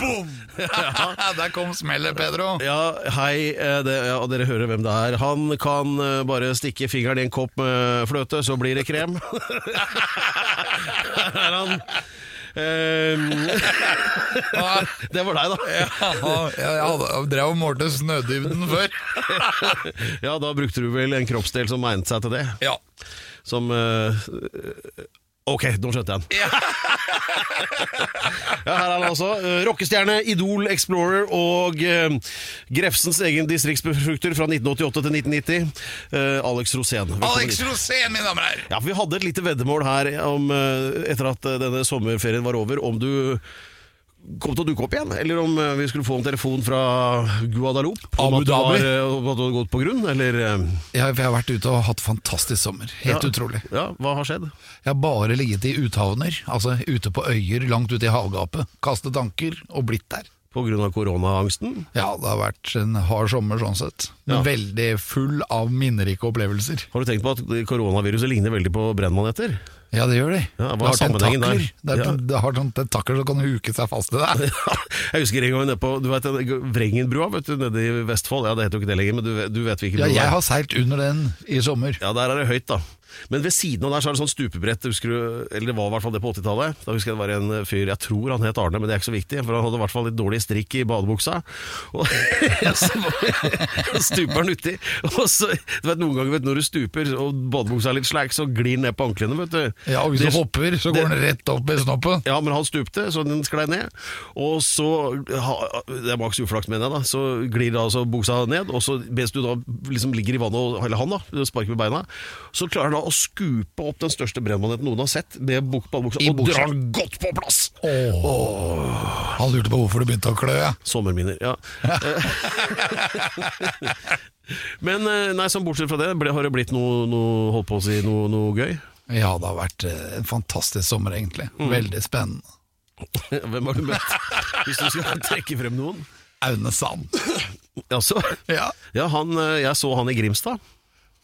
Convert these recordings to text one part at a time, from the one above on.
Boom! Der kom smellet, Pedro. Ja, hei, det, ja, dere hører hvem det er. Han kan bare stikke fingeren i en kopp med fløte, så blir det krem. Her er han. Det var deg, da. Ja, jeg drev og målte snødybden før. Ja, da brukte du vel en kroppsdel som egnet seg til det? Ja. Som eh, Ok, nå skjønte jeg den. ja, her er han altså. eh, Rockestjerne, Idol, Explorer og eh, Grefsens egen distriktsbefrukter fra 1988 til 1990. eh, Alex Rosén. Velkommen Alex hit. Rosén, mine damer og herrer. Ja, for Vi hadde et lite veddemål her om, eh, etter at eh, denne sommerferien var over, om du kom til å dukke opp igjen, eller om eh, vi skulle få en telefon fra Guadalupe. Om Abu at du var, Dhabi. eh, om at du hadde gått på grunn, eller eh, Jeg, jeg har vært ute og hatt fantastisk sommer. Helt Ja. utrolig. Ja, hva har skjedd? Jeg har bare ligget i uthavner, altså ute på øyer langt ute i havgapet. Kastet anker og blitt der. På grunn av koronaangsten? Ja, det har vært en hard sommer sånn sett. Men Ja. veldig full av minnerike opplevelser. Har du tenkt på at koronaviruset ligner veldig på brennmaneter? Ja, det gjør de. Ja, det har sammenhengen der? Det, er, Ja. det har sånn tentakler som kan huke seg fast i deg. Jeg husker en gang nede på du vet, Vrengenbrua vet du, nede i Vestfold. Ja, Det heter jo ikke det lenger, men du, du vet hvilken Ja, jeg har seilt under den i sommer. Ja, der er det høyt, da. Men ved siden av der så er det sånn stupebrett, husker du, eller det var i hvert fall det på 80-tallet. Da husker jeg det var en fyr, jeg tror han het Arne, men det er ikke så viktig, for han hadde i hvert fall litt dårlig strikk i badebuksa. Og så stuper han uti, og så, du vet noen ganger vet, når du stuper og badebuksa er litt slack, så glir den ned på anklene, vet du. Ja, og hvis Det- du hopper, så går den rett opp i snoppen. Ja, men han stupte, så den sklei ned. Og så, det er maks uflaks mener jeg da, så glir da altså buksa ned, og så mens du da liksom ligger i vannet, og, eller han da, sparker med beina, så klarer han da å skupe opp den største brennmaneten noen har sett, med buk ballbuksa, og buksa. drar den godt på plass! Han lurte på hvorfor det begynte å klø. Ja. Sommerminner, ja. men eh, nei, sånn bortsett fra det, har det blitt noe, noe holdt på å si, noe, noe gøy? ja, det har vært eh, en fantastisk sommer, egentlig. Mm. Veldig spennende. Hvem har du møtt? Hvis du skal trekke frem noen? Aune Sand. Altså, Ja. ja, han, eh, jeg så han i Grimstad.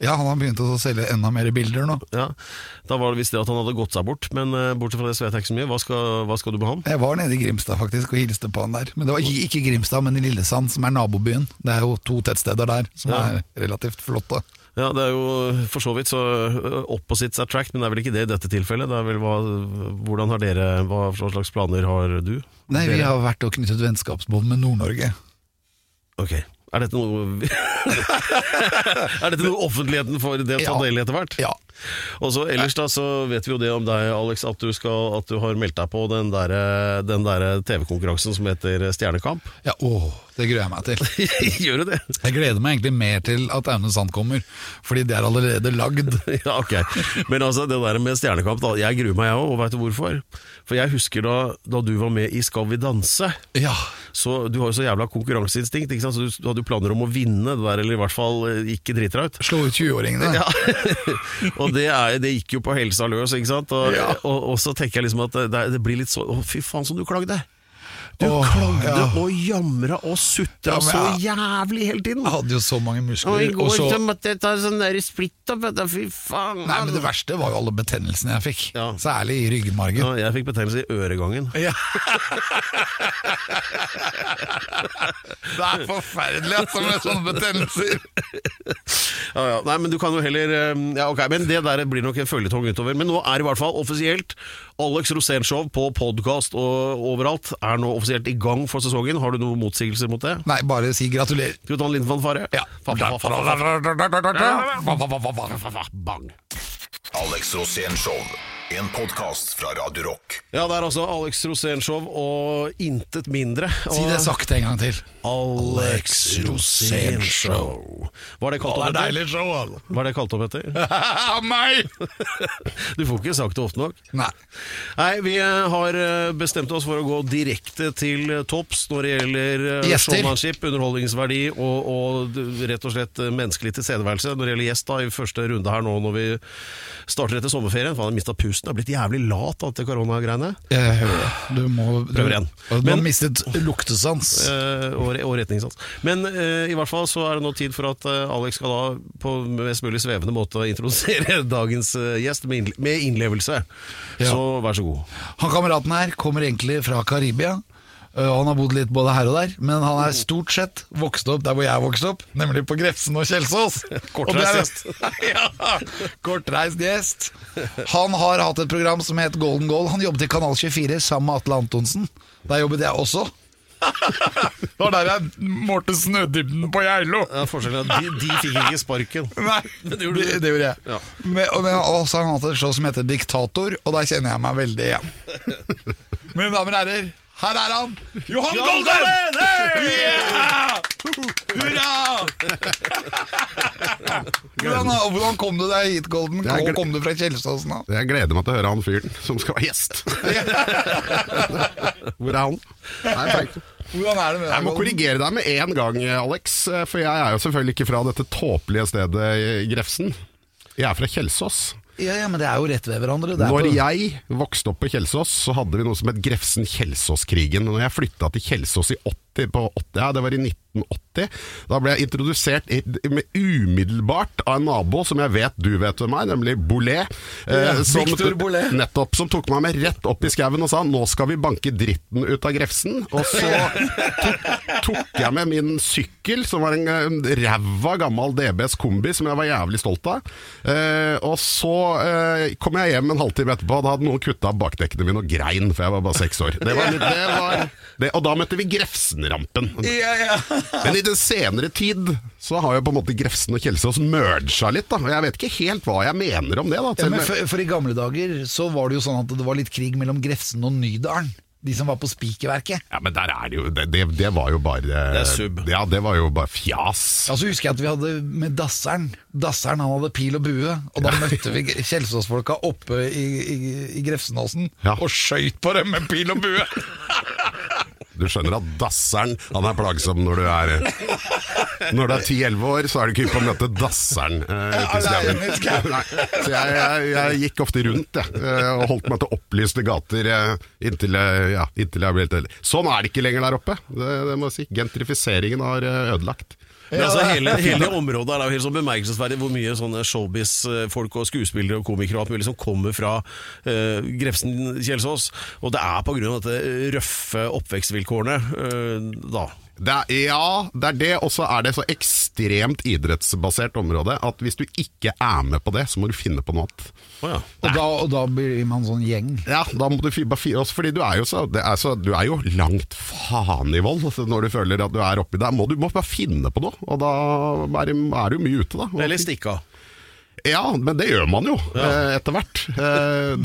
Ja, han har begynt å selge enda mer bilder nå. Ja, Da var det visst det at han hadde gått seg bort, men eh, bortsett fra det så vet jeg ikke så mye. Hva skal, hva skal du med han? Jeg var nede i Grimstad faktisk og hilste på han der. Men det var ikke ikke Grimstad, men i Lillesand, som er nabobyen. Det er jo to tettsteder der som Ja. er relativt flotte. Ja, Det er jo for så vidt så eh, opposites attract, men det er vel ikke det i dette tilfellet. Det er vel hva, Hvordan har dere, hva slags planer har du? Nei, vi Dere? har vært og knyttet vennskapsbånd med Nord-Norge. Ok, Er dette noe Er dette noe offentligheten får det ta Ja. del i etter hvert? Ja. Og så Ellers da så vet vi jo det om deg, Alex, at du, skal, at du har meldt deg på den der, den der TV-konkurransen som heter Stjernekamp. ja åh, det gruer jeg meg til. Gjør du det? Jeg gleder meg egentlig mer til at Aune Sand kommer, fordi det er allerede lagd. Ja, ok. Men altså, det der med Stjernekamp, da, jeg gruer meg jeg òg, og veit du hvorfor? For jeg husker da, da du var med i Skal vi danse. Ja, Så Du har jo så jævla konkurranseinstinkt, ikke sant? så du, du hadde jo planer om å vinne det der, eller i hvert fall ikke drite deg ut. slå ut 20-åringene. Ja. og det, er, det gikk jo på helsa løs, ikke sant? Og, Ja. og, og så tenker jeg liksom at det, det blir litt så Å, fy faen som du klagde! Du Åh, klagde ja. og jamra og sutra Ja, så jævlig hele tiden! Jeg hadde jo så mange Og i muskler. Og går så, så måtte jeg ta sånn der splitt opp. Fy faen! nei, men det verste var jo alle betennelsene jeg fikk. Ja. Særlig i ryggmargen. Ja, jeg fikk betennelse i øregangen. Ja. det er forferdelig altså, med sånne betennelser. Ja, ja. Nei, men du kan jo heller eh, Ja, ok, men det der blir nok en føljetong utover. Men nå er det i hvert fall offisielt. Alex Rosénshow på podkast og overalt er nå offisielt i gang for sesongen. Har du noen motsigelser mot det? Nei, bare si gratulerer. Skal vi ta en liten fanfare? Ja. Bang. Alex Rosén Show. En podcast fra Radio Rock. Ja, det er altså Alex Rosénshow og intet mindre. Si det sakte en gang til. Alex Rosénshow. Hva er det kalt opp etter? show, altså. Hva er det kalt opp etter? Meg! Du får ikke sagt det ofte nok. Nei. Nei, vi eh, har eh, bestemt oss for å gå direkte til eh, topps når det gjelder eh, Gjester. showmanship, underholdningsverdi og, og d- rett og slett eh, menneskelig tilstedeværelse. Når det gjelder gjest da, i første runde her nå når vi starter etter sommerferien. For han har mista pusten, har blitt jævlig lat av dette koronagreiene. Jeg hører det. Du må prøve igjen. Du har Men- mistet luktesans. Eh, og, og retningssans. Men uh, i hvert fall så er det nå tid for at eh, Alex skal da på mest mulig svevende måte introdusere dagens gjest med, med innlevelse. Ja. Så vær så god. Han kameraten her kommer egentlig fra Karibia. Og Han har bodd litt både her og der, men han er stort sett vokst opp der hvor jeg vokste opp, nemlig på Grefsen og Kjelsås. Kortreist gjest. er- ja, kortreist gjest. Han har hatt et program som het Golden Goal. Han jobbet i Kanal 24 sammen med Atle Antonsen. Der jobbet jeg også. Det var der jeg målte snødybden på Geilo. Ja, forskjellen er de, de fikk ikke sparken. Nei, det det, gjorde du. det gjorde jeg. Ja. Men, og, men også har han hatt et show som heter Diktator, og der kjenner jeg meg veldig igjen. Mine damer og herrer, her er han! Johan Golden! Hey! Yeah! Hurra! hvordan, hvordan kom du deg hit, Golden? Hvor kom du fra Kjelsåsen? da? Jeg gleder meg til å høre han fyren som skal være gjest. Hvor er han? Nei, takk. Hvordan er det med deg, Jeg må korrigere deg med en gang, Alex. For jeg er jo selvfølgelig ikke fra dette tåpelige stedet i Grefsen. Jeg er fra Kjelsås. Ja, ja, men det er jo rett ved hverandre. Er Når på- jeg vokste opp på Kjelsås, så hadde vi noe som het Grefsen-Kjelsås-krigen. Når jeg flytta til Kjelsås i 80, 80, ja, det var i 1980, da ble jeg introdusert umiddelbart av en nabo som jeg vet du vet hvem er, nemlig Bolet. Eh, som. Nettopp. Som tok meg med rett opp i skauen og sa 'nå skal vi banke dritten ut av Grefsen'. Og så tok, tok jeg med min sykkel, som var en, en ræva gammel DBS kombi som jeg var jævlig stolt av. Eh, og så eh, kom jeg hjem en halvtime etterpå, da hadde noen kutta bakdekkene mine og grein, for jeg var bare seks år. Det var, det var, det, og da møtte vi Grefsenrampen. Ja, ja. Men i den senere tid så har jo på en måte Grefsen og Kjelsås merga litt, da. Og jeg vet ikke helt hva jeg mener om det, da. Ja, men for, for i gamle dager så var det jo sånn at det var litt krig mellom Grefsen og Nydalen. De som var på spikerverket. Ja, men der er det jo Det, det, det var jo bare Det er sub. Ja, det var jo bare fjas. Ja, så husker jeg at vi hadde med Dasseren. Dasseren han hadde pil og bue, og da møtte vi Kjelsåsfolka oppe i, i, i Grefsenåsen Ja. og skøyt på dem med pil og bue. Du skjønner at dasseren Han er plagsom når du er Når du er 10-11 år, så er du ikke hypp på å møte dasseren eh, Så jeg, jeg, jeg gikk ofte rundt jeg, eh, og holdt meg til opplyste gater eh, inntil, ja, inntil jeg ble helt eldre. Sånn er det ikke lenger der oppe. Det, det må jeg si. Gentrifiseringen har eh, ødelagt. Men altså, hele, hele området er jo helt sånn bemerkelsesverdig hvor mye sånne showbiz-folk og skuespillere og komikere og alt mulig som kommer fra uh, Grefsen-Kjelsås. Og det er på grunn av dette røffe oppvekstvilkårene uh, da. Det er, ja, det er det, og så er det så ekstremt idrettsbasert område at hvis du ikke er med på det, så må du finne på noe annet. Oh, ja. Og da, og da blir man sånn gjeng. Ja, da må du bare fire også fordi du er jo så, det er så Du er jo langt faen i vold altså, når du føler at du er oppi der. Må du må bare finne på noe, og da er, er du mye ute, da. Eller stikke av. Ja, men det gjør man jo ja. etter hvert. Eh,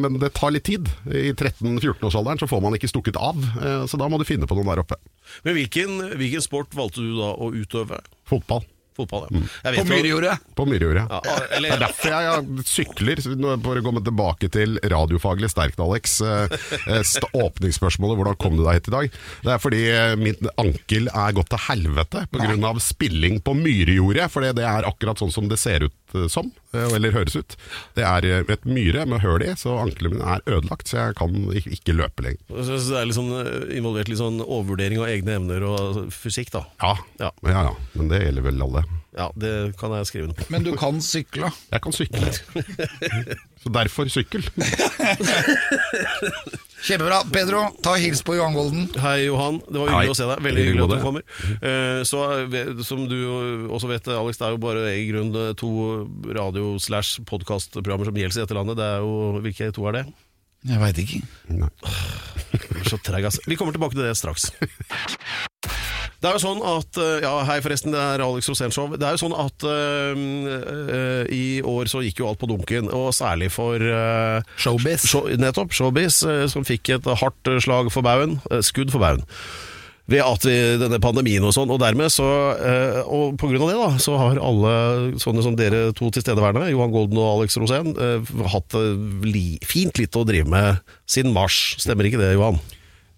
men det tar litt tid. I 13-14-årsalderen så får man ikke stukket av, eh, så da må du finne på noen der oppe. Men hvilken, hvilken sport valgte du da å utøve? Fotball. Fotball, ja. Jeg På jo- Myrjordet. På Myrjordet. Ja, Det eller, er derfor jeg, jeg sykler, for å komme tilbake til radiofaglig sterkt, Alex. Eh, eh, st- Åpningsspørsmålet, hvordan kom du deg hit i dag? Det er fordi eh, min ankel er gått til helvete pga. spilling på myrjordet. For det er akkurat sånn som det ser ut eh, som, eh, eller høres ut. Det er eh, et myre med høl i, så ankelen min er ødelagt, så jeg kan ikke, løpe lenger. så så det er liksom involvert litt sånn overvurdering av egne evner og fysikk, da. Ja, Ja. ja, ja. men det gjelder vel alle. Ja, det kan jeg skrive noe på. Men du kan sykle. Jeg kan sykle. Så derfor sykkel. Kjempebra. Pedro, ta hils på Johan Golden. Hei Johan, det var Hei. hyggelig å se deg. Veldig hyggelig at du kommer. Eh, Så eh, Som du også vet, Alex, det er jo bare i grunnen to radio-slash-podkastprogrammer som gjelder i dette landet. Det er jo, Hvilke to er det? Jeg veit ikke. Nei. Så treig, ass. Vi kommer tilbake til det straks. Det er jo sånn at eh, Ja, hei forresten, det er Alex Rosénshow. Det er jo sånn at uh, uh, i år så gikk jo alt på dunken, og særlig for uh, Showbiz. show, Nettopp. Showbiz, som fikk et hardt slag for baugen. skudd for baugen. Ved at vi, denne pandemien og sånn, og dermed så eh, Og på grunn av det, da, så har alle sånne som dere to tilstedeværende, Johan Golden og Alex Rosén, eh, hatt li, fint litt å drive med siden mars. Stemmer ikke det, Johan?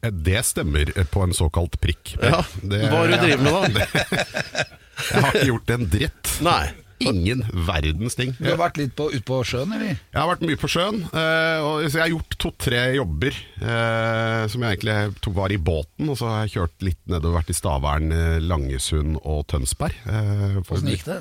Eh, Det stemmer eh, på en såkalt prikk. Ja, Det- Hva har du drevet med da? Jeg har ikke gjort en dritt. Nei. Ingen verdens ting. Du har vært litt på, ute på sjøen, eller? Jeg har vært mye på sjøen, eh, og jeg har gjort to-tre jobber eh, som jeg egentlig tok var i båten. Og så har jeg kjørt litt nedover, vært i Stavern, Langesund og Tønsberg. Eh, for- gikk det?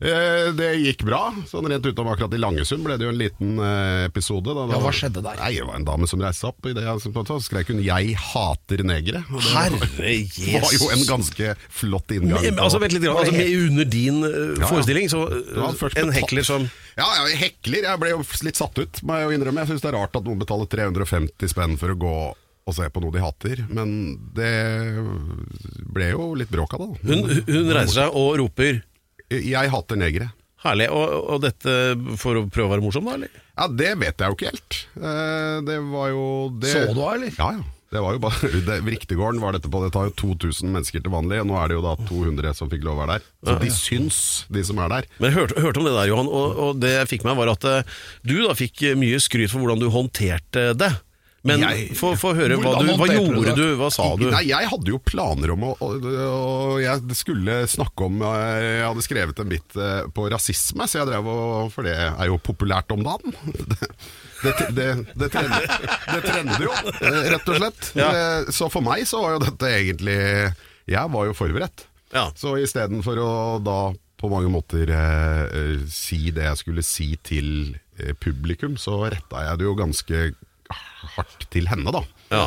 Det gikk bra. Sånn Rent utom akkurat i Langesund ble det jo en liten eh, episode. Da, Ja, hva skjedde der? Nei, Det var en dame som reiste seg opp. I det så skrek hun 'Jeg hater negere'. Og det Herre var jo en ganske flott inngang. Men, altså, vent litt, grann, altså, under din eh, Ja, forestilling, så eh, en hekler som Ja, ja, hekler. Jeg ble jo litt satt ut, må jeg jo innrømme. Jeg syns det er rart at noen betaler 350 spenn for å gå og se på noe de hater. Men det ble jo litt bråk av det. hun, hun reiser seg og roper Jeg hater negere. Herlig. Og, og dette for å prøve å være morsom, da? eller? Ja, det vet jeg jo ikke helt. Eh, Det var jo det... Så du henne, eller? Ja, ja. Det var jo bare det, Riktigården var dette på, det tar jo 2000 mennesker til vanlig, og nå er det jo da 200 som fikk lov å være der. Så de syns, de som er der. Men jeg hørte, hørte om det der, Johan, og, og det jeg fikk meg var at eh, du da fikk mye skryt for hvordan du håndterte det. Men få høre, hva, du, hva gjorde du? Hva sa du? Nei, jeg hadde jo planer om å og, og jeg skulle snakke om eh, Jeg hadde skrevet en bit eh, på rasisme, så jeg drev og For det er jo populært om dagen. Det, det, det, trender, det trender jo, rett og slett. Så for meg så var jo dette egentlig Jeg var jo forberedt. Ja. Så istedenfor å da på mange måter eh, eh, si det jeg skulle si til publikum, så retta jeg det jo ganske hardt til henne, da. Ja.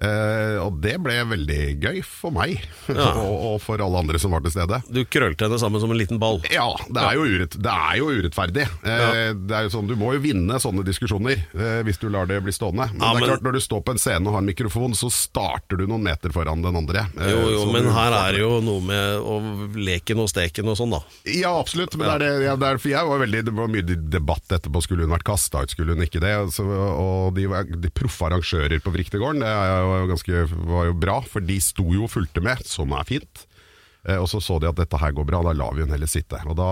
Eh, og det ble veldig gøy for meg, Ja. og, og for alle andre som var til stede. Du krølte henne sammen som en liten ball. Ja, det er jo, urett, det er jo urettferdig. Eh, det er jo sånn, Du må jo vinne sånne diskusjoner eh, hvis du lar det bli stående. Men Ja, det er men- klart når du står på en scene og har en mikrofon, så starter du noen meter foran den andre. Eh, Jo, jo, men her er det jo noe med å leken og steken og sånn, da. Ja, absolutt. Men det er det, ja, er, jeg var veldig, det var mye debatt etterpå. Skulle hun vært kasta ut, skulle hun ikke det? Så, og de, de proffe arrangører på Vriktegården, det er jo ganske, var jo bra, for de sto jo og fulgte med, som er fint. Eh, og så så de at dette her går bra, da lar vi hun heller sitte. Og da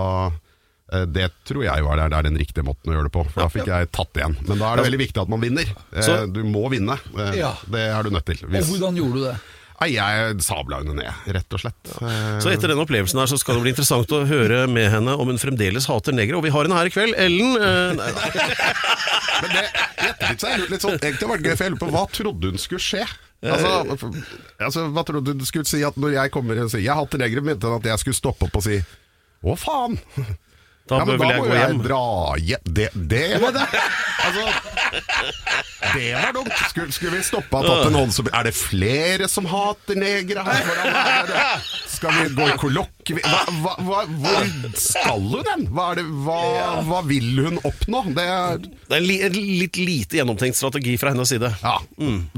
eh, det tror jeg var der, det er den riktige måten å gjøre det på. For Da fikk jeg tatt igjen. Men da er det veldig viktig at man vinner. Eh, Du må vinne. Det er du nødt til. Og hvordan gjorde du det? Nei, jeg sabla henne ned, rett og slett. Eh, Så etter den opplevelsen her så skal det bli interessant å høre med henne om hun fremdeles hater negere. Og vi har henne her i kveld. Ellen eh, nei, da. Men det, er litt sånn Egentlig det gøy, for jeg lurer på hva trodde hun skulle skje? Altså, altså, hva trodde hun skulle si at når jeg kommer og sier Jeg hater negere, mente hun at jeg skulle stoppe opp og si Å, faen! Da ja, vil da jeg må gå jeg hjem. dra hjem. Det, det var det! Altså, det var dumt. Skulle, skulle vi stoppa og tatt en hånd som Er det flere som hater negere her? Er? Skal vi gå i kollokvie... Hva, hva, hva, hvor skal hun hen? Hva, er det, hva, hva vil hun oppnå? Det er Det er en li, en litt lite gjennomtenkt strategi fra hennes side. ja,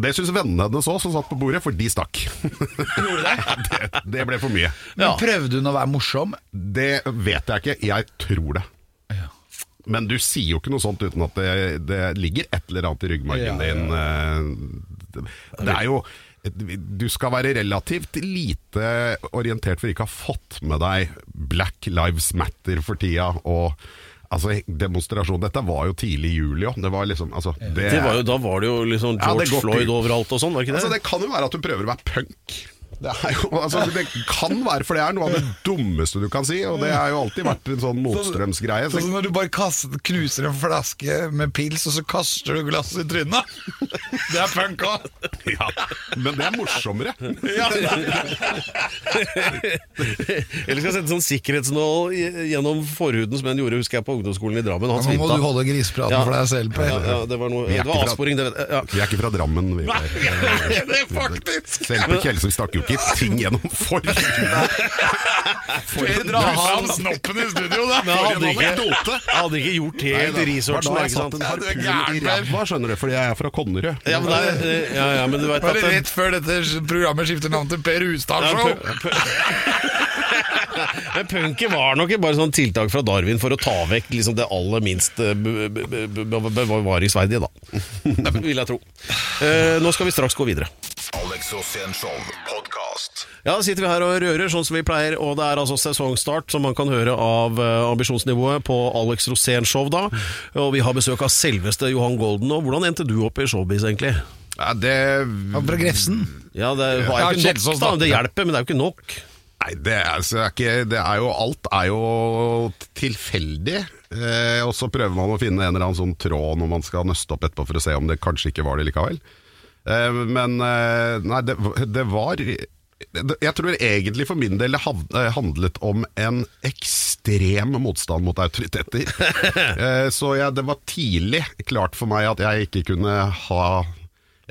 Det syns vennene hennes òg, som satt på bordet, for de stakk. Gjorde det, det ble for mye. Men Ja. Prøvde hun å være morsom? Det vet jeg ikke, jeg tror det. Men du sier jo ikke noe sånt uten at det, det ligger et eller annet i ryggmargen Ja, ja, din. eh, Det, det er jo Du skal være relativt lite orientert for ikke å ha fått med deg Black Lives Matter for tida. og Altså, demonstrasjon Dette var jo tidlig i juli òg. Liksom altså, det, Det var jo, da var det jo liksom Ja, det George går Floyd ikke. overalt og sånn, var ikke det? Altså, det kan jo være at du prøver å være punk. Det, er jo, altså, det kan være, for det er noe av det dummeste du kan si, og det har jo alltid vært en sånn motstrømsgreie. Så, Så, så når du bare kaster, knuser en flaske med pils, og så kaster du glasset i trynet. Det er punk òg. ja, men det er morsommere. Eller skal sette sånn sikkerhetsnål gjennom forhuden som en gjorde, husker jeg, på ungdomsskolen i Drammen. Han Nå må du holde grisepraten Ja. for deg selv, Per. Ja, ja, det var, noe, det var fra- avsporing, det vet jeg. Ja. Vi er ikke fra Drammen. Vi, det er faktisk selv på Kjelsrud stakk jo ikke tenke ting gjennom for Per dra fram snoppen i studio, da! Men jeg hadde ikke, jeg hadde ikke gjort helt researchen. da ikke jeg satt en harpun i ræva, skjønner du, fordi jeg er fra Konnerud. Ja, men, det ja, ja, men du vet Bare at det- rett før dette programmet skifter navn til Per Hustad Ja, Show. pu- pu- Men punken var nok bare sånn tiltak fra Darwin for å ta vekk liksom det aller minst eh, be- be- be- be- bevaringsverdige, da. Vil jeg tro. Eh, nå skal vi straks gå videre. Alex Rosén Show. Ja, da sitter vi her og rører sånn som vi pleier, og det er altså sesongstart, som man kan høre av eh, ambisjonsnivået på Alex Rosén Show da. Og vi har besøk av selveste Johan Golden. Og hvordan endte du opp i showbiz, egentlig? Ja, det Han fra Grefsen. Ja, det var er ikke nok, da. Det hjelper, men det er jo ikke nok. Nei, det er, altså, det er ikke Det er jo Alt er jo tilfeldig. Eh, og så prøver man å finne en eller annen sånn tråd når man skal nøste opp etterpå for å se om det kanskje ikke var det likevel. Eh, men eh, nei, det, det var Jeg tror egentlig for min del det eh, handlet om en ekstrem motstand mot autoriteter. eh, så jeg, det var tidlig klart for meg at jeg ikke kunne ha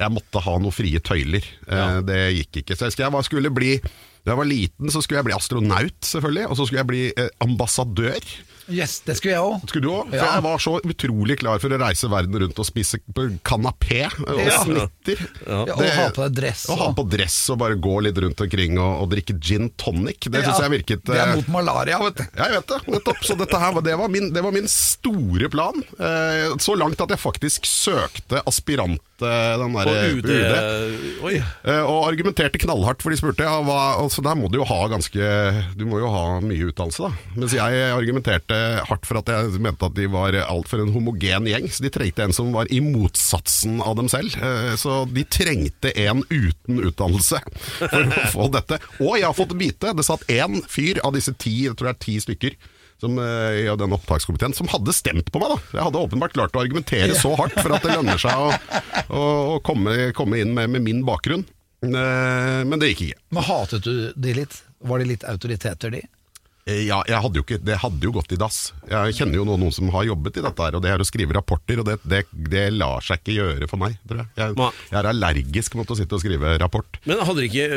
jeg måtte ha noen frie tøyler. Ja. Det gikk ikke. Så jeg, jeg skulle bli Da jeg var liten, så skulle jeg bli astronaut, selvfølgelig. Og så skulle jeg bli eh, ambassadør. Yes, det skulle jeg òg. Skulle du òg? For Ja. jeg var så utrolig klar for å reise verden rundt og spise på kanapé og Ja. snitter. Ja, og Det- ha på deg dress. Og ha og- på dress og bare gå litt rundt omkring og, og drikke gin tonic. Det syns jeg virket Det er eh, mot malaria, vet du. ja, jeg vet det. Nettopp. Så dette her, var- det, var min, det var min store plan. Eh, så langt at jeg faktisk søkte aspirant den På der, UD, UD. Oi. Eh, og argumenterte knallhardt, for de spurte ja, hva, altså, der må du jo ha ganske Du må jo ha mye utdannelse, da. Mens jeg argumenterte hardt for at jeg mente at de var altfor en homogen gjeng. Så de trengte en som var i motsatsen av dem selv. Eh, så de trengte en uten utdannelse for å få dette. Og jeg har fått vite, det satt én fyr av disse ti, jeg tror det er ti stykker. Som, eh, i den opptakskomiteen Som hadde stemt på meg. da Jeg hadde åpenbart klart å argumentere så hardt for at det lønner seg å, å, å komme, komme inn med, med min bakgrunn. Eh, Men det gikk ikke. Men hatet du de litt? Var de litt autoriteter, de? Eh, Ja, jeg hadde jo ikke, det hadde jo gått i dass. Jeg kjenner jo noen, noen som har jobbet i dette her, og det er å skrive rapporter, og det, det, det lar seg ikke gjøre for meg, tror jeg. Jeg, jeg er allergisk mot å sitte og skrive rapport. Men hadde ikke,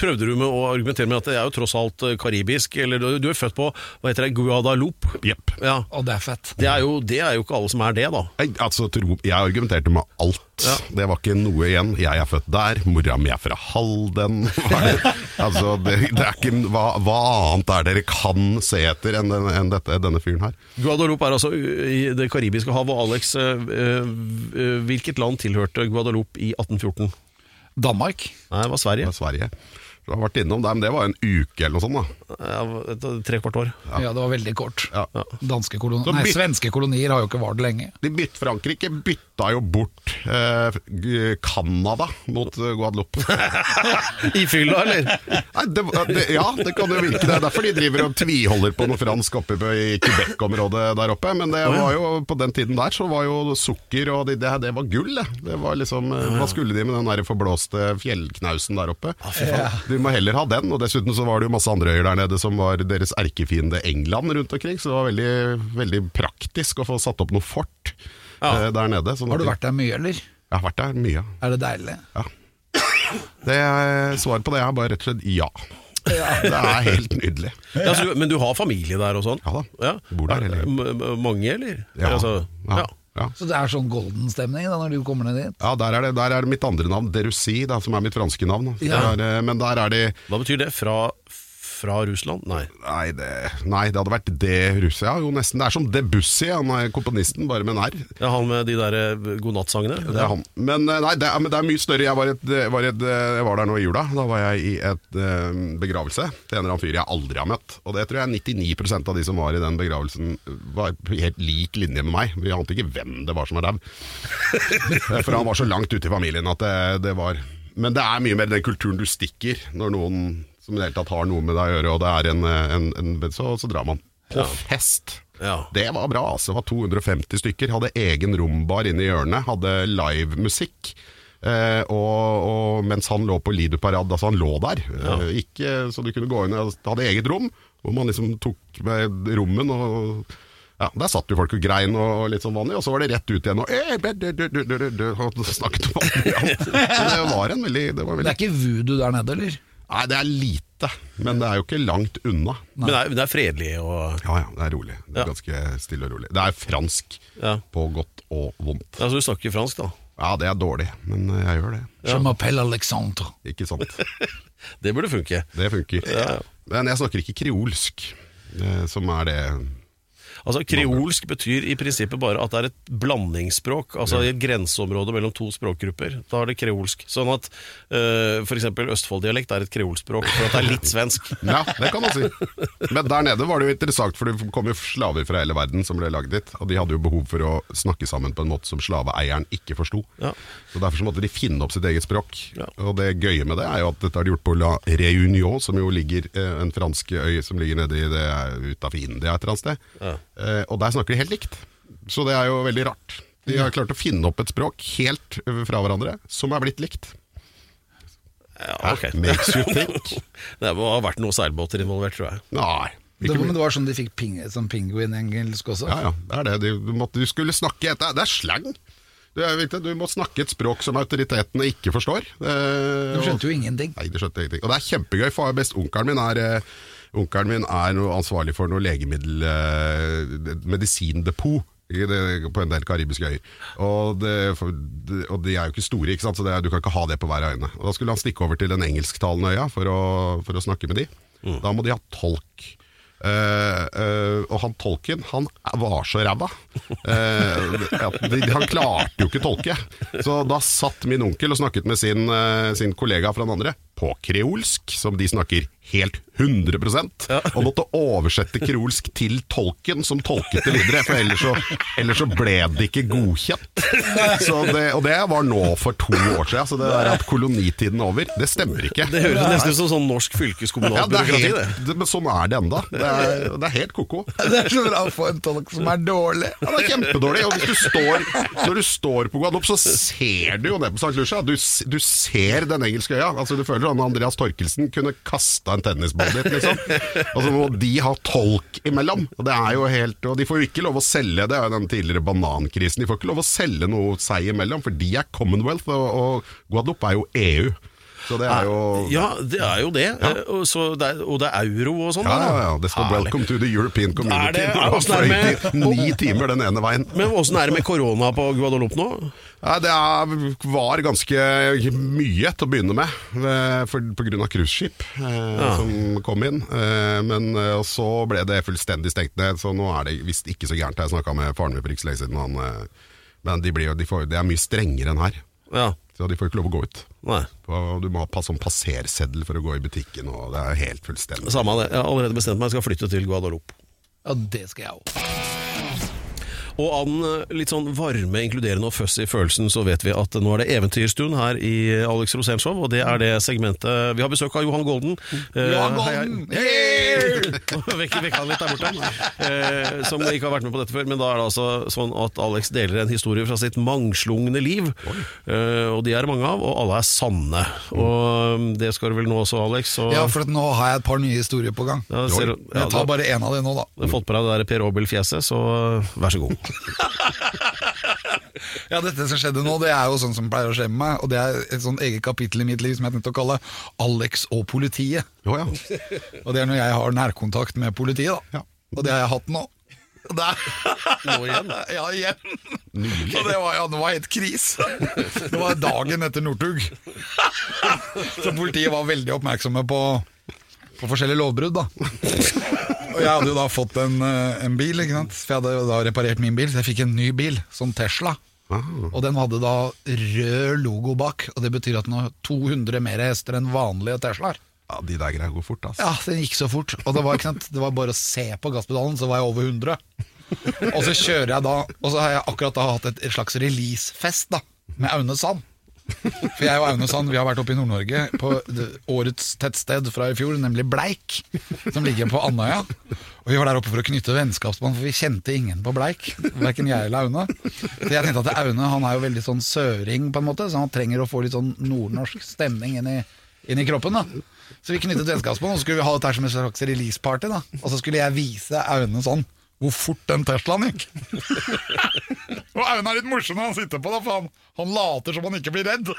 prøvde du med å argumentere med at det er jo tross alt eh, karibisk? Eller du, du er født på hva heter det, Guadalupe? Jepp. Ja. Og det er fett. Det er, jo, det er jo ikke alle som er det, da. Jeg, altså, tro, jeg argumenterte med alt. Det var ikke noe igjen. Jeg er født der, mora mi er fra Halden. Det? Altså, det, det er ikke, hva, hva annet er dere kan se etter enn, enn dette, denne fyren her? Guadalupe er altså i Det karibiske hav. Og Alex, eh, eh, hvilket land tilhørte Guadalupe i 1814? Danmark. Nei, det var Sverige. Det var Sverige. Jeg har vært innom der, men det var en uke eller noe sånt. da Ja, tre kvart år. Ja. det var veldig kort. Ja. Danske kolonier Så Nei, svenske kolonier har jo ikke vart lenge. De bytt, Frankrike bytta jo bort eh, Canada mot eh, Guadeloupe. I fylla, eller? Nei, det, det, ja, det kan jo virke. Det er derfor de driver og tviholder på noe fransk oppe i Quebec-området der oppe. Men det var jo, på den tiden der så var jo sukker og det, det, det var gull, det. det var liksom, eh, hva skulle de med den der forblåste fjellknausen der oppe? De må heller ha den. Og dessuten så var det jo masse andre øyer der nede som var deres erkefiende England rundt omkring. Så det var veldig, veldig praktisk å få satt opp noe fort eh, der nede. sånn Har du vært der mye, eller? Jeg har vært der mye. Er det deilig? Ja. Det er, Svaret på det er bare rett og slett ja. Det er helt nydelig. Ja, du- men du har familie der og sånn? Ja da. Bor der hele M- m- Mange, eller? Ja. Altså, ja. Ja. Så det er sånn golden-stemning da når du kommer ned dit? Ja, der er, det, der er det mitt andre navn, Derussi, da, som er mitt franske navn. Ja. Der, eh, men der er det Hva betyr det? Fra, fra Russland? Nei. nei det, nei, det hadde vært det Russia. Jo, nesten. Det er som Debussy, han er komponisten, bare med en R. Ja, han med de der eh, godnattsangene? Det er han. Men, eh, nei, det er, men det er mye større. Jeg var, et, var, et, jeg var der nå i jula. Da var jeg i et eh, begravelse til en eller annen fyr jeg aldri har møtt. Og det tror jeg 99% av de som var i den begravelsen, var helt lik linje med meg. Vi ante ikke hvem det var som var dau. For han var så langt ute i familien at det, det var Men det er mye mer den kulturen du stikker når noen som i det hele tatt har noe med deg å gjøre, og det er en, en, en så, så drar man. På fest. Ja. Det var bra. altså. Det var 250 stykker. Hadde egen rombar inne i hjørnet. Hadde livemusikk. Eh, og, og mens han lå på Lido Parade, altså han lå der. Eh, ikke, så du kunne gå inn og hadde eget rom, hvor man liksom tok med rommen og ja, Der satt jo folk og grein og litt sånn vanlig, og så var det rett ut igjen og, eh, og snakket om alt mulig annet. Så Det var en veldig, det var Det er ikke voodoo der nede, eller? Nei, det er lite, men det er jo ikke langt unna. Men det er, det er fredelig og Ja, ja, det er rolig. Det er Ja. ganske stille og rolig. Det er fransk Ja. på godt og vondt. Ja, Så du snakker fransk, da? Ja, det er dårlig, men jeg gjør det. Je m'appelle Alexandre. Ikke sant? Det burde funke. Det funker. Ja. Men jeg snakker ikke kreolsk, eh, som er det Altså, Kreolsk betyr i prinsippet bare at det er et blandingsspråk. Altså i et grenseområde mellom to språkgrupper. Da er det kreolsk. Sånn at uh, f.eks. Østfold-dialekt er et kreolspråk, for at det er litt svensk. Ja, det kan man si. Men der nede var det jo interessant, for det kom jo slaver fra hele verden som ble lagd dit. Og de hadde jo behov for å snakke sammen på en måte som slaveeieren ikke forsto. Ja. Så Derfor så måtte de finne opp sitt eget språk. Ja. Og det gøye med det er jo at dette har de gjort på La Réunion, som jo ligger eh, en fransk øy som ligger nede i det utafor India et eller annet sted. Ja. Eh, og der snakker de helt likt. Så det er jo veldig rart. De har klart å finne opp et språk helt eh, fra hverandre som er blitt likt. Ja, ok. Makes you think. Det må ha vært noen seilbåter involvert, tror jeg. Nei. Det, men det var sånn de fikk ping, sånn penguin-engelsk også. Ja, ja, det er det. Du, du, måtte, du skulle snakke et, Det er slang! Du, er, viktig, du må snakke et språk som autoritetene ikke forstår. Eh, du skjønte jo ingenting. Nei, du skjønte ingenting. Og det er kjempegøy, for besteonkelen min er eh, Onkelen min er ansvarlig for noe legemiddel eh, Medisindepot. Det, på en del karibiske øyer. Og, det, for, det, og de er jo ikke store, ikke sant? så det, er- du kan ikke ha det på hver øyne. Og Da skulle han stikke over til den engelsktalende øya for å, for å snakke med de. Da må de ha tolk. Uh, uh, og han tolken, han var så ræva. Uh, han klarte jo ikke tolke. Så da satt min onkel og snakket med sin, sin kollega fra den andre på kreolsk, som de snakker helt 100% og måtte oversette kreolsk til tolken, som tolket det videre. For ellers så, ellers så ble det ikke godkjent. Så det, og det var nå for to år siden, så det der at kolonitiden er over, det stemmer ikke. Det høres nesten ut som sånn norsk Ja, fylkeskommunalt er byråkrati, helt, det. det, men sånn er det enda. Det er, det er helt ko-ko. Det er så bra å få en tolk som er dårlig. Ja, det er kjempedårlig. Og hvis du står, når du står på Guadeloupe, så ser du jo ned på St. Lucia. Du, du ser den engelske øya. Altså, du føler sånn Andreas Torkelsen kunne kasta en tennisball dit, liksom. Og så må de ha tolk imellom. Og det er jo helt Og de får jo ikke lov å selge, det er jo den tidligere banankrisen, de får ikke lov å selge noe seg imellom, for de er Commonwealth, og, og Guadeloupe er jo EU. Så det er jo Ja, det er jo det. Ja. Så det er, og det er euro og sånn. Ja, ja, ja. Det står 'Welcome to the European Community'. Er det- du er med- ni timer den ene veien. Men åssen er det med korona på Guadeloupe nå? Ja, det er, var ganske mye til å begynne med, eh, for, på grunn av cruiseskip eh, som kom inn. Eh, men eh, så ble det fullstendig stengt ned, så nå er det visst ikke så gærent. Jeg snakka med faren min for ikke så lenge siden, han, eh, men de blir, de får, det er mye strengere enn her. Ja. Så de får ikke lov å gå ut. Nei. Du må ha pass, sånn passerseddel for å gå i butikken, og det er helt fullstendig. Samme det. Jeg har allerede bestemt meg, jeg skal flytte til Guadeloupe. Ja, det skal jeg òg. Og av den eh, litt sånn varme, inkluderende og fussy følelsen, så vet vi at nå er det eventyrstund her i Alex Rosén Show, og det er det segmentet Vi har besøk av Johan Golden. Johan Johan hei, hei. Golden! Vekk vekk han litt der borte. Eh, som ikke har vært med på dette før. Men da er det altså sånn at Alex deler en historie fra sitt mangslungne liv. Eh, og de er det mange av, og alle er sanne. Og um, det skal du vel nå også, Alex? Og, Ja, for at nå har jeg et par nye historier på gang. Ja, ser, ja, Jeg tar bare én av de nå, da. Du har fått på deg det der Per Aabel-fjeset, så vær så god. Ja, Dette som skjedde nå, det er jo sånn som pleier å skje med meg. Og det er et sånn eget kapittel i mitt liv som jeg tenkte å kalle Alex og politiet. Å ja. Og det er når jeg har nærkontakt med politiet, da. Ja. Og det har jeg hatt nå. Nå igjen? ja, igjen. Og det var, ja, det var helt kris. Det var dagen etter Northug. Så politiet var veldig oppmerksomme på, på forskjellige lovbrudd, da. Og jeg hadde jo da fått en, eh, en bil, ikke sant? for jeg hadde da reparert min bil, så jeg fikk en ny bil, sånn Tesla. Og den hadde da rød logo bak, og det betyr at den har 200 mer hester enn vanlige Teslaer. ja, de der greier går fort, altså. Ja, den gikk så fort. Og det var, ikke sant? det var bare å se på gasspedalen, så var jeg over 100. Og så kjører jeg da Og så har jeg akkurat da hatt et, et slags releasefest da med Aune Sand. For jeg og Aune Sand vi har vært oppe i Nord-Norge på årets tettsted fra i fjor, nemlig Bleik, som ligger på Andøya. Og vi var der oppe for å knytte vennskapsbånd, for vi kjente ingen på Bleik. Verken jeg eller Aune. Så jeg tenkte at Aune han er jo veldig sånn søring, på en måte, så han trenger å få litt sånn nordnorsk stemning inn i, inn i kroppen. da Så vi knyttet vennskapsbånd, og så skulle vi ha dette som et slags release-party. da Og så skulle jeg vise Aune sånn hvor fort den Teslaen gikk. og Aune er litt morsom når han sitter på det, for han, han later som han ikke blir redd.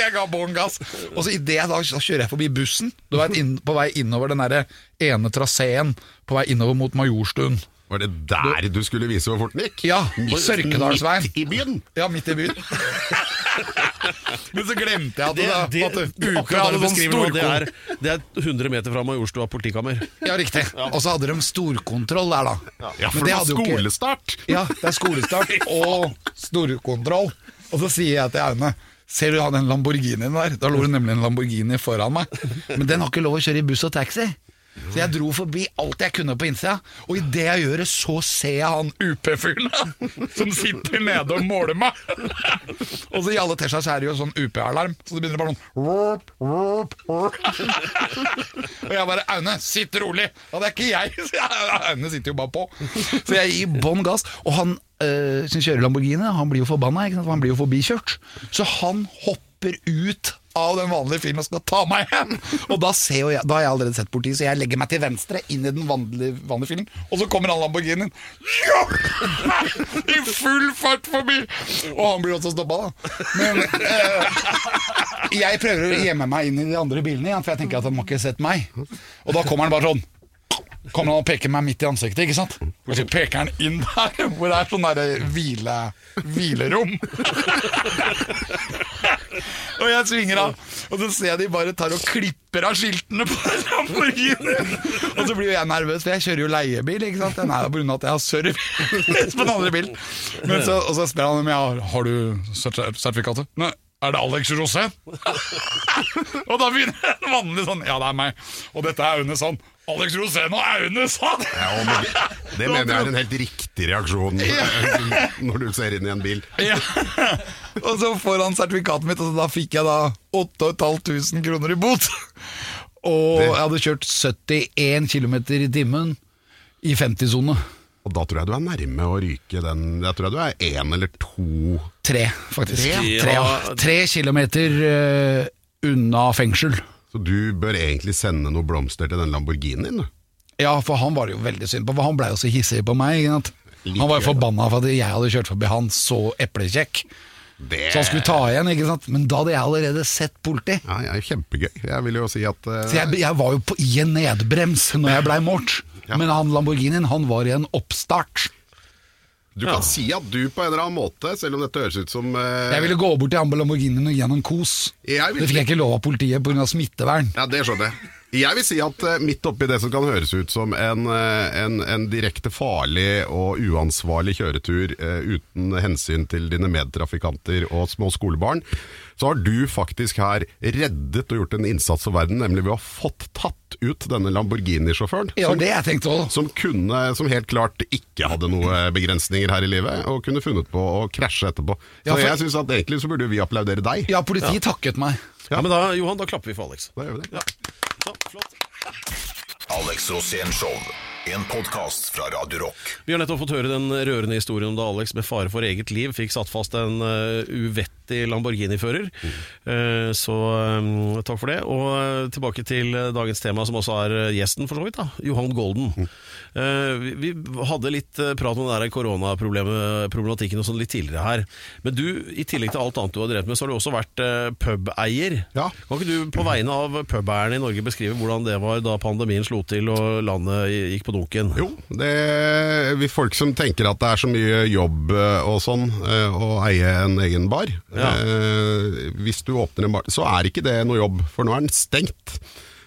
jeg ga bånn gass. Og så idet jeg da da kjører jeg forbi bussen, du vet, inn, på vei innover den der ene traseen, på vei innover mot Majorstuen. Var det der du skulle vise hvor fort den gikk? Ja, Sørkedalsveien. Midt i byen? Ja, midt i byen. Men så glemte jeg at det, det, at det, akkurat det sånn det er, det er 100 meter fra Majorstua politikammer. Ja, riktig. Og så hadde de storkontroll der, da. Ja, for det var skolestart. ikke-. Ja, det er skolestart og storkontroll. Og så sier jeg til Aune Ser du han den Lamborghinien der? Da lå det nemlig en Lamborghini foran meg. Men den har ikke lov å kjøre i buss og taxi. Så jeg dro forbi alt jeg kunne på innsida, og idet jeg gjør det, så ser jeg han UP-fyren som sitter nede og måler meg. Og så i alle så er det jo sånn UP-alarm, så det begynner bare sånn rup, rup, rup. Og jeg bare 'Aune, sitt rolig!' Og det er ikke jeg, så Aune sitter jo bare på. Så jeg gir bånn gass. Og han øh, som kjører Lamborghini, han blir jo forbanna, han blir jo forbikjørt. Så han hopper ut av den vanlige filmen skal ta meg igjen. Og da, jeg, da har jeg allerede sett politiet, så jeg legger meg til venstre inn i den vanlige, vanlige filmen. Og så kommer han Lamborghinien ja! i full fart forbi! Og han blir også stoppa, da. Men eh, jeg prøver å gjemme meg inn i de andre bilene igjen, for jeg tenker at han må ikke sett meg. Og da kommer han bare sånn. Kommer han og peker meg midt i ansiktet, ikke sant? Og så peker han inn der, hvor det er sånn derre hvile, hvilerom. og jeg svinger av, og så ser jeg de bare tar og klipper av skiltene på Lamborghinien. Og så blir jo jeg nervøs, for jeg kjører jo leiebil, ikke sant? Den er jo av at jeg har service på den andre bilen. Men så, og så spør han om jeg har, har du sertifikatet. Nei. Er det Alex Rosén? og da begynner en vanlig sånn Ja, det er meg. Og dette er under Sand. Alex Rosén og Aune Sand! Ja, men det mener jeg er en helt riktig reaksjon når du ser inn i en bil. Ja. Og så får han sertifikatet mitt, og da fikk jeg da 8500 kroner i bot. Og jeg hadde kjørt 71 km i timen i 50-sone. Og da tror jeg du er nærme å ryke den Jeg tror jeg du er én eller to Tre, faktisk. Tre? Tre, ja. Ja. Tre kilometer uh, unna fengsel. Så du bør egentlig sende noen blomster til den Lamborghinien. Ja, for han var det jo veldig synd på, for han blei jo så hissig på meg. Han var jo forbanna for at jeg hadde kjørt forbi han så eplekjekk. Det Så han skulle ta igjen, ikke sant? men da hadde jeg allerede sett politi. ja, ja, Kjempegøy. Jeg vil jo si at uh... Så jeg, jeg var jo på, i en nedbrems når jeg blei målt. Ja. Men han Lamborghinien han var i en oppstart. Du kan si at du på en eller annen måte, selv om dette høres ut som eh, Jeg ville gå bort til på Lamborghinien og gi han en kos. Jeg vil- Det fikk jeg ikke lov av politiet pga. smittevern. Ja, det skjønner jeg. Jeg vil si at eh, midt oppi det som kan høres ut som en, eh, en, en direkte farlig og uansvarlig kjøretur eh, uten hensyn til dine medtrafikanter og små skolebarn, så har du faktisk her reddet og gjort en innsats for verden, nemlig ved å ha fått tatt ut denne Lamborghini-sjåføren. Ja, som- det jeg tenkte også. som, kunne, som helt klart ikke hadde noen begrensninger her i livet, og kunne funnet på å krasje etterpå. Så Ja, for- jeg synes at egentlig så burde vi applaudere deg. Ja, politiet takket meg. Ja, men da, Johan, da klapper vi for Alex. Da gjør vi det. Ja. Så, flott. Alex Rosén Show. En podkast fra Radio Rock. Vi har nettopp fått høre den rørende historien om da Alex med fare for eget liv fikk satt fast en uh, uvettig Lamborghini-fører. Eh, så um, takk for det. Og uh, tilbake til dagens tema, som også er gjesten, for så vidt. da Johan Golden. Eh, vi, vi hadde litt prat om den koronaproblematikken og sånn litt tidligere her. Men du, i tillegg til alt annet du har drevet med, så har du også vært pubeier. Ja. Kan ikke du på vegne av pubeierne i Norge beskrive hvordan det var da pandemien slo til og landet gikk på dunken? Jo, det vi folk som tenker at det er så mye jobb eh, og sånn eh, å eie en egen bar. Ja. Eh, Hvis du åpner en bar, så er ikke det noe jobb, for nå er den stengt.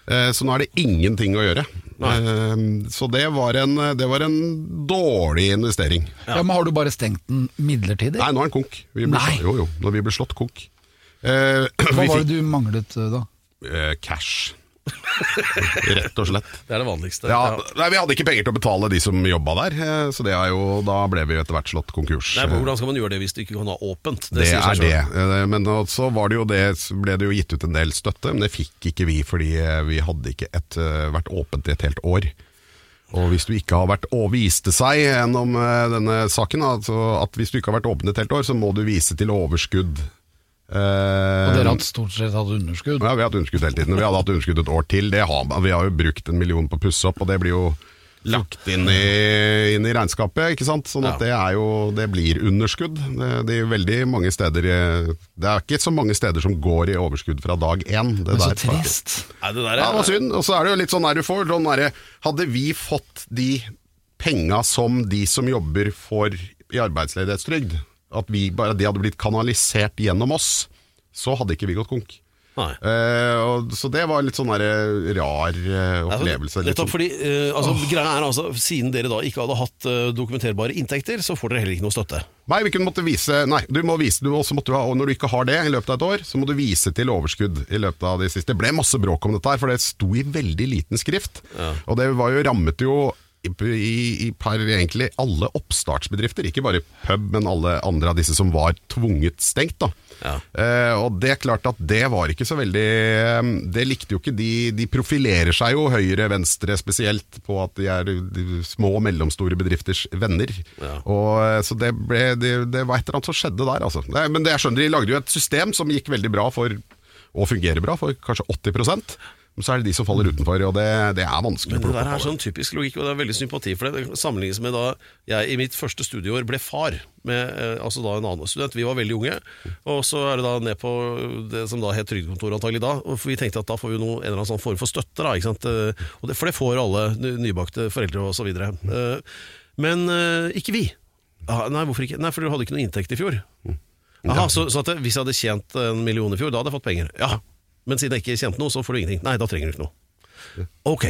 Eh, Så nå er det ingenting å gjøre. Eh, Så det var en, det var en dårlig investering. Ja. men Har du bare stengt den midlertidig? Nei, nå er den konk. Vi ble, Nei. Jo, jo, når vi ble slått konk. Eh, Hva var det du manglet da? eh, cash. Rett og slett. Det er det vanligste. Ja, nei, Vi hadde ikke penger til å betale de som jobba der, eh, så det jo, da ble vi etter hvert slått konkurs. Nei, Hvordan skal man gjøre det hvis du ikke kan ha åpent? Det, det er det. Eh, Men så var det jo det, ble det jo gitt ut en del støtte, men det fikk ikke vi fordi eh, vi hadde ikke et, vært åpent i et helt år. Og hvis du ikke har vært og viste seg gjennom denne saken, altså at hvis du ikke har vært åpen et helt år, så må du vise til overskudd Og Eh, dere har stort sett hatt underskudd. ja, vi har hatt underskudd hele tiden. Vi hadde hatt underskudd et år til. Det har, vi har jo brukt en million på å pusse opp, og det blir jo lagt inn i, inn i regnskapet. ikke sant? Sånn at det er jo Det blir underskudd. Det, det er veldig mange steder Det er ikke så mange steder som går i overskudd fra dag én. Det er så der, trist. Nei, det der Ja, det var er synd. Og så er det jo litt sånn der du får sånn derre Hadde vi fått de penga som de som jobber for i arbeidsledighetstrygd, at vi bare, det hadde blitt kanalisert gjennom oss, så hadde ikke vi gått konk. Eh, og, så det var litt sånn der rar uh, opplevelse. Ja, Nettopp sånn, fordi, uh, altså, greia er altså, Siden dere da ikke hadde hatt eh, dokumenterbare inntekter, så får dere heller ikke noe støtte. nei, vi kunne måtte vise Nei, du må vise du også måtte Og når du ikke har det i løpet av et år, så må du vise til overskudd i løpet av de siste. Det ble masse bråk om dette her, for det sto i veldig liten skrift. Og det var jo rammet jo i, i, par egentlig alle oppstartsbedrifter, ikke bare pub, men alle andre av disse som var tvunget stengt. da. Ja. Eh, og det er klart at det var ikke så veldig eh, Det likte jo ikke de. De profilerer seg jo høyre, venstre spesielt på at de er de små og mellomstore bedrifters venner. Ja. Og, eh, så det, ble, det, det var et eller annet som skjedde der, altså. Det, men det jeg skjønner, de lagde jo et system som gikk veldig bra for, og fungerer bra for kanskje 80 men så er det de som faller utenfor, og det, det er vanskelig Men å det der er sånn typisk logikk, og det er veldig sympati for det. Det sammenlignes med da jeg i mitt første studieår ble far med eh, altså da en annen student. Vi var veldig unge, og så er det da ned på det som da het trygdekontoret antagelig da. og For vi tenkte at da får vi noe, en eller annen sånn form for støtte, da. Ikke sant? Eh, Og det, for det får alle nybakte foreldre og så videre. Eh, Men ikke vi. Ah, nei, hvorfor ikke? Nei, for dere hadde ikke noe inntekt i fjor. Aha, så, så at hvis jeg hadde tjent en million i fjor, da hadde jeg fått penger. Ja, men siden jeg ikke kjente noe, så får du ingenting. Nei, da trenger du ikke noe. Ok.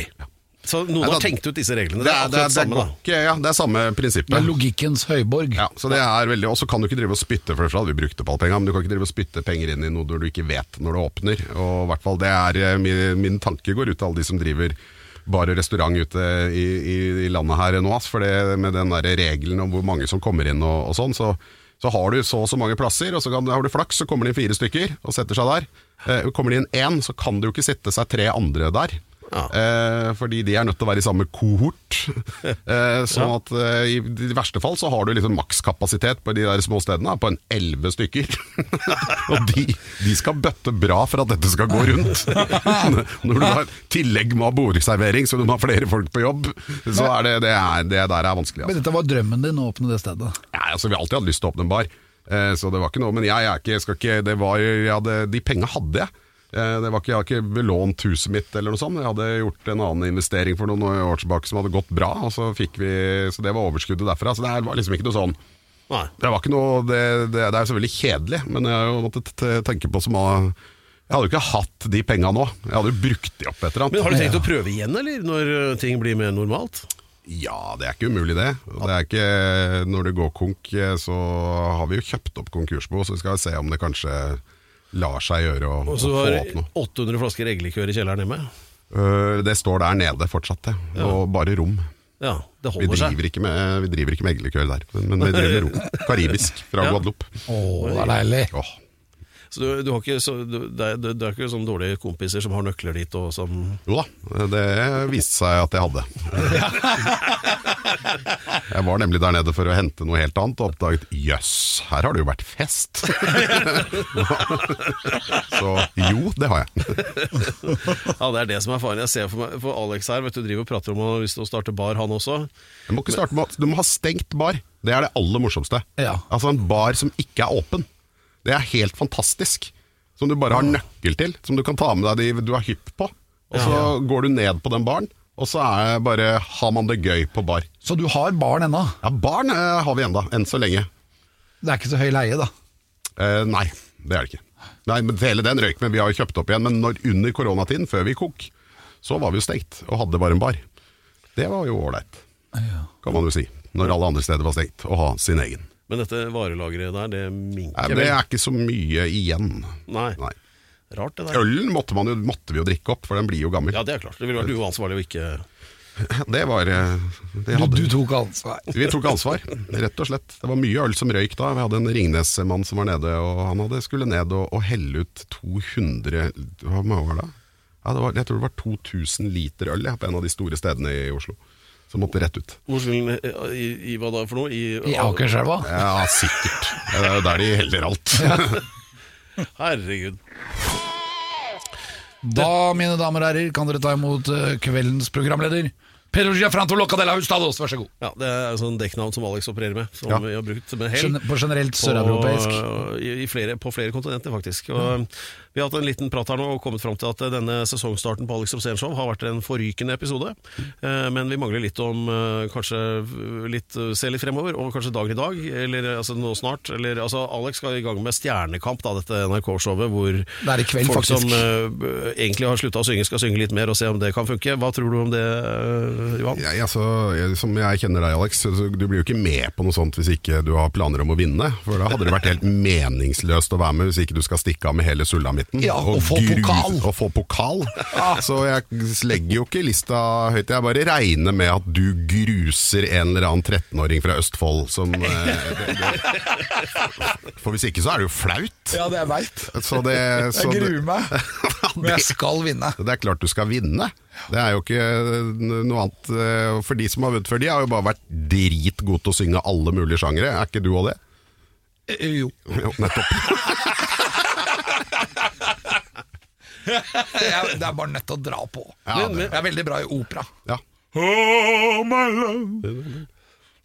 Så noen Nei, da- har tenkt ut disse reglene. Det er, det, er, akkurat det, det, samme, da. Okay, ja, det er samme prinsippet. Det er logikkens høyborg. Ja, så det er veldig, Og så kan du ikke drive og spytte, for det hadde vi brukt opp alle penga, men du kan ikke drive og spytte penger inn i noe du ikke vet når det åpner. Og i hvert fall det er eh, min, min tanke går ut til alle de som driver bar og restaurant ute i, i, i landet her nå. ass, For det, med den der regelen om hvor mange som kommer inn og, og sånn, så, så har du så og så mange plasser, og så kan, har du flaks, så kommer det inn fire stykker og setter seg der. Eh, kommer det inn én, så kan det jo ikke sitte seg tre andre der. Ja. Eh, fordi de er nødt til å være i samme kohort. Eh, sånn at eh, i i verste fall så har du liksom makskapasitet på de der små stedene på en elleve stykker. og de, de skal bøtte bra for at dette skal gå rundt. Når du har tillegg med bordservering, så du må ha flere folk på jobb, så er det, det, er, det der er vanskelig. Men Altså. dette var drømmen din å åpne det stedet. Ja, altså, vi har alltid hatt lyst til å åpne en bar, eh, så det var ikke noe. Men jeg, er ikke, jeg skal ikke det var, jeg hadde, De penga hadde jeg. Eh, Det var ikke, jeg har ikke belånt huset mitt eller noe sånt. Jeg hadde gjort en annen investering for noen år tilbake som hadde gått bra, og så fikk vi Så det var overskuddet derfra. Så det var liksom ikke noe sånn Nei. Det var ikke noe Det, det, det er jo selvfølgelig kjedelig, men jeg har jo måttet tenke på som å Jeg hadde jo ikke hatt de penga nå. Jeg hadde jo brukt de opp et eller annet. Men har du tenkt å prøve igjen, eller? Når eh, ting blir mer normalt? Ja, det er ikke umulig, det. Det er ikke Når det går konk, eh, så har vi jo kjøpt opp konkursbo, så vi skal se om det kanskje lar seg gjøre å, Og å så få har opp noe. 800 flasker eggelikør i kjelleren hjemme? Uh, Det står der nede fortsatt, det. Og bare rom. Ja, det Vi holder seg. driver ikke med, vi driver ikke med eggelikør der, men, men vi driver med rom. Karibisk fra Ja. Guadeloupe. Å, det er deilig. Åh, Så du, du har ikke så, du, det, er, det er ikke sånn dårlige kompiser som har nøkler dit og som Jo da, det viste seg at jeg hadde. Jeg var nemlig der nede for å hente noe helt annet, og oppdaget jøss, her har det jo vært fest. Så jo, det har jeg. Ja, det er det som er faren. Jeg ser for meg For Alex her, vet du, driver og prater om han har lyst til å starte bar, han også. Må ikke starte med Du må ha stengt bar. Det er det aller morsomste. Ja. Altså en bar som ikke er åpen. Det er helt fantastisk. Som du bare har nøkkel til. Som du kan ta med deg de du er hypp på. Og så går du ned på den baren, og så er bare har man det gøy på bar. Så du har barn ennå? Ja, barn eh, har vi enda, enn så lenge. Det er ikke så høy leie, da. Eh, nei, det er det ikke. Nei, men Hele den røyk, men vi har jo kjøpt opp igjen. Men når, under koronatiden, før vi kok, så var vi jo stengt og hadde bare en bar. Det var jo ålreit, kan man jo si. Når alle andre steder var stengt, å ha sin egen. Men dette varelageret der, det minker men det er ikke så mye igjen. Nei. Nei. Rart, det der. Ølen måtte, man jo, måtte vi jo drikke opp, for den blir jo gammel. Ja, det er klart. Det ville vært uansvarlig å ikke Det var eh, det hadde, du tok ansvar. Vi tok ansvar, rett og slett. Det var mye øl som røyk da. Vi hadde en Ringnes-mann som var nede, og han hadde skulle ned og, og helle ut 200 Hva var det? Ja, det var, jeg tror det var 2000 liter øl ja, på en av de store stedene i Oslo. Som måtte rett ut. Hvor i, I hva da for noe? I, I Akerselva? Ja, sikkert. Det er jo der de heller alt. Herregud. Da, mine damer og herrer, kan dere ta imot eh, kveldens programleder. Pedro Giafranto Locadella Hustados, vær så god. Ja, Det er sånn dekknavn som Alex opererer med, som Ja. vi har brukt med hell. Gen- På generelt søreuropeisk. På, i, i flere, på flere kontinenter, faktisk. Og Vi har hatt en liten prat her nå og kommet fram til at denne sesongstarten på Alex Rosén Show har vært en forrykende episode. Eh, Men vi mangler litt om eh, kanskje litt, se litt fremover, og kanskje dagen i dag, eller altså nå snart. Eller, altså, Alex skal i gang med Stjernekamp, da, dette NRK-showet, hvor Det kveld, folk faktisk. som uh, egentlig har slutta å synge, skal synge litt mer og se om det kan funke. Hva tror du om det, eh, Johan? Jeg, altså, jeg, som jeg kjenner deg, Alex, du blir jo ikke med på noe sånt hvis ikke du har planer om å vinne. For da hadde det vært helt meningsløst å være med hvis ikke du skal stikke av med hele sulamitten. Ja, og få gru- pokal. Og få pokal. Så jeg legger jo ikke lista høyt. Jeg bare regner med at du gruser en eller annen 13-åring fra Østfold som eh, det, det, For hvis ikke så er det jo flaut. Ja, det jeg veit. Så det, så Jeg gruer meg. Men jeg skal vinne. det er klart du skal vinne. Det er jo ikke noe annet eh, For de som har vunnet før, de har jo bare vært dritgode til å synge alle mulige sjangere. Er ikke du òg det? Eh, Jo. Jo, nettopp. Jeg, det er bare nødt til å dra på. Ja, det- jeg er veldig bra i opera. Ja. Oh, my love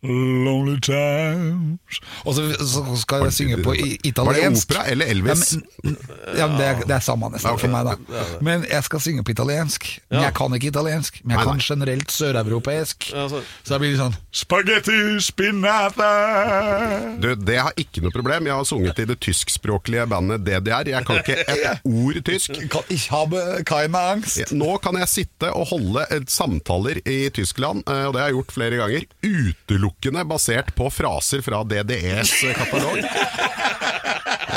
Lonely times Og så, så skal jeg synge på italiensk. Var det opera eller Elvis? Ja, men, ja, men det, er, det er samme nesten for meg, da. Men jeg skal synge på italiensk. Men jeg kan ikke italiensk. Men jeg kan generelt søreuropeisk. Så- jeg blir litt sånn Spaghetti spinata Du, det har ikke noe problem. Jeg har sunget i det tyskspråklige bandet DDR. Jeg kan ikke et ord tysk. Kan ikke ha keine angst. Nå kan jeg sitte og holde samtaler i Tyskland, eh, og det har jeg gjort flere ganger, utelukkende basert på fraser fra DDEs katalog.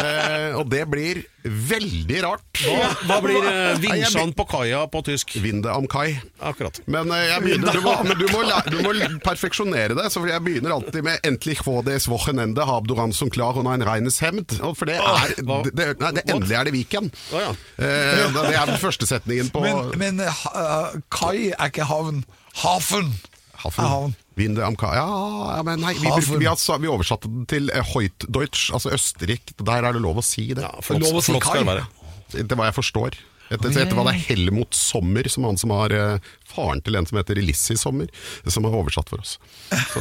Eh, og det blir veldig rart. Hva blir eh, vinsjan på kaia på tysk? Vinde am kai. Akkurat. Men, eh, jeg begynner, du, må, men du, må, læ- du må perfeksjonere det. Så jeg begynner alltid med 'Endlich vor des Wochenende hab du ransom klar und ein reines Hemd'. Og For det er hva? det, det, Nei, det endelig er det Viken. Å, ja. Eh, det er den første setningen på Men, men uh, kai er ikke havn. Hafen. Hafen. er havn. Vinde am. Ja, ja, men nei, vi, bruker, vi, altså, vi oversatte den til eh, Hoytdeutsch, altså Østerrike. Der er det lov å si det. Ja, for Lov å si det kai. Etter hva jeg forstår. Etter, etter hva det er Helmut Sommer, som han som har eh, faren til en som heter Elissi Sommer, som har oversatt for oss. Så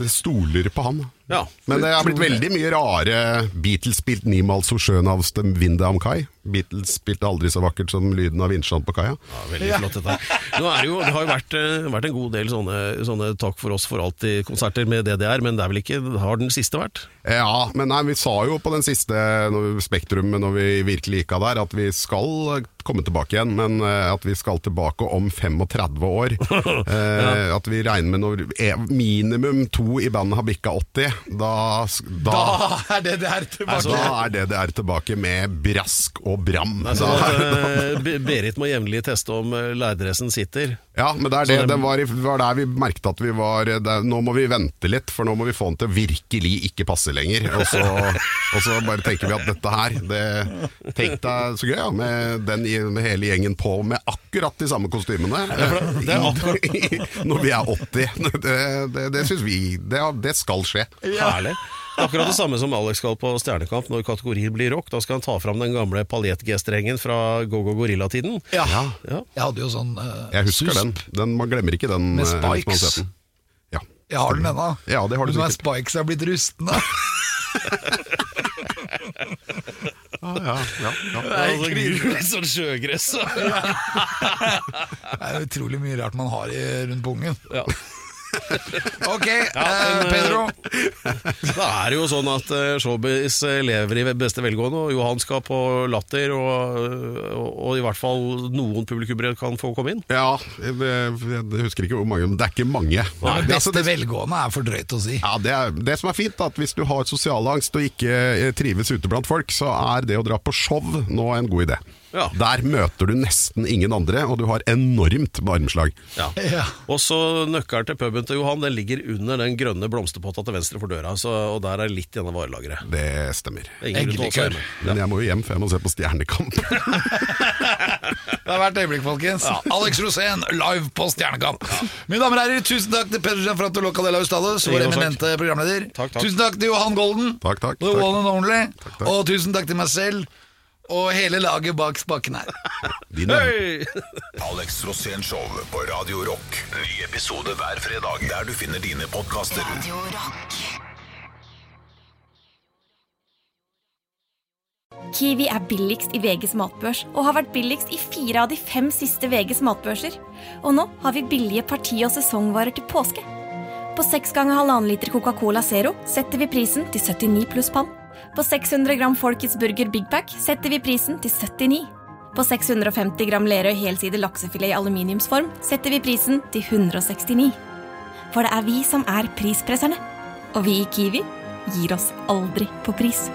vi stoler på han. Ja. Men det har blitt veldig mye rare Beatles spilt niemals så skjøn av stem Vinde am kai. Beatles spilte aldri så vakkert som lyden av vinsjan på kaia. Ja, veldig flott dette. Nå er det, jo, det har jo vært, eh, vært en god del sånne, sånne takk for oss for alltid-konserter med DDR, men det er vel ikke Har den siste vært? Ja, men nei, vi sa jo på den siste når vi- Spektrum, når vi virkelig gikk av der, at vi skal komme tilbake igjen, men eh, at vi skal tilbake om 35 år. ja. At vi regner med når eh, minimum to i bandet har bikka 80, da, da, Da er det der tilbake. da er det det er tilbake med brask og bram. Altså, eh, Berit må jevnlig teste om eh, lærdressen sitter. ja, men det, er det, det- var, i, var der vi merket at vi var det, Nå må vi vente litt, for nå må vi få den til å virkelig ikke passe lenger. Og så, og så bare tenker vi at dette her det, Tenk deg så gøy, ja, med, den, hele gjengen på med akkurat de samme kostymene. det er Når vi er 80. Det, det, det syns vi det, det skal skje. Herlig. Det er akkurat det samme som Alex skal på Stjernekamp når kategorien blir rock. Da skal han ta fram den gamle paljettgestrengen fra Go-Go Gorilla-tiden. Ja. Ja. Jeg hadde jo sånn uh, Jeg husker den. den. Man glemmer ikke den. Med eh, spikes. den. Ja. Jeg har den ennå. Ja, det har du Men nå er. Spikes er blitt rustne. Ja, ja, ja, ja. Altså, litt sånn sjøgress. Det er utrolig mye rart man har i, rundt pungen. Ja. Ok, ja, men, eh, Pedro. Da er det jo sånn at eh, showbiz eh, lever i beste velgående, og Johan skal på Latter, og, og, og i hvert fall noen publikummere kan få komme inn. Ja, jeg, jeg husker ikke hvor mange, men det er ikke mange. Nei, Det er altså- beste velgående er for drøyt å si. Ja, det, er, det som er fint, da, at hvis du har sosialangst og ikke eh, trives ute blant folk, så er det å dra på show nå en god idé. Ja. Der møter du nesten ingen andre, og du har enormt med armslag. Ja. Ja. Og så nøkkelen til puben til Johan Den ligger under den grønne blomsterpotta til venstre for døra, så, og der er litt igjen av varelageret. Det stemmer. Det er Eggelikør. Men jeg må jo hjem, for jeg må se på Stjernekamp. Det er hvert øyeblikk, folkens. Alex Rosén, live på Stjernekamp. Mine damer og herrer, tusen takk til Peder Gianfranto Locadella Ustados, vår eminente programleder. Takk, takk. Tusen takk til Johan Golden, Takk, takk, the takk. one and only. takk. Og tusen takk til meg selv og hele laget bak spaken her. Hey! Alex Rosén Show på Radio Rock. Ny episode hver fredag der du finner dine podkaster. Radio Rock. Kiwi er billigst i VGs matbørs og har vært billigst i fire av de fem siste VGs matbørser. Og nå har vi billige parti- og sesongvarer til påske. På 6 ganger halvannen liter Coca-Cola Zero setter vi prisen til 79 pluss pann. På 600 gram Folkets Burger Big Pack setter vi prisen til 79. På 650 gram Lerøy helside laksefilet i aluminiumsform setter vi prisen til 169. For det er vi som er prispresserne. Og vi i Kiwi gir oss aldri på pris.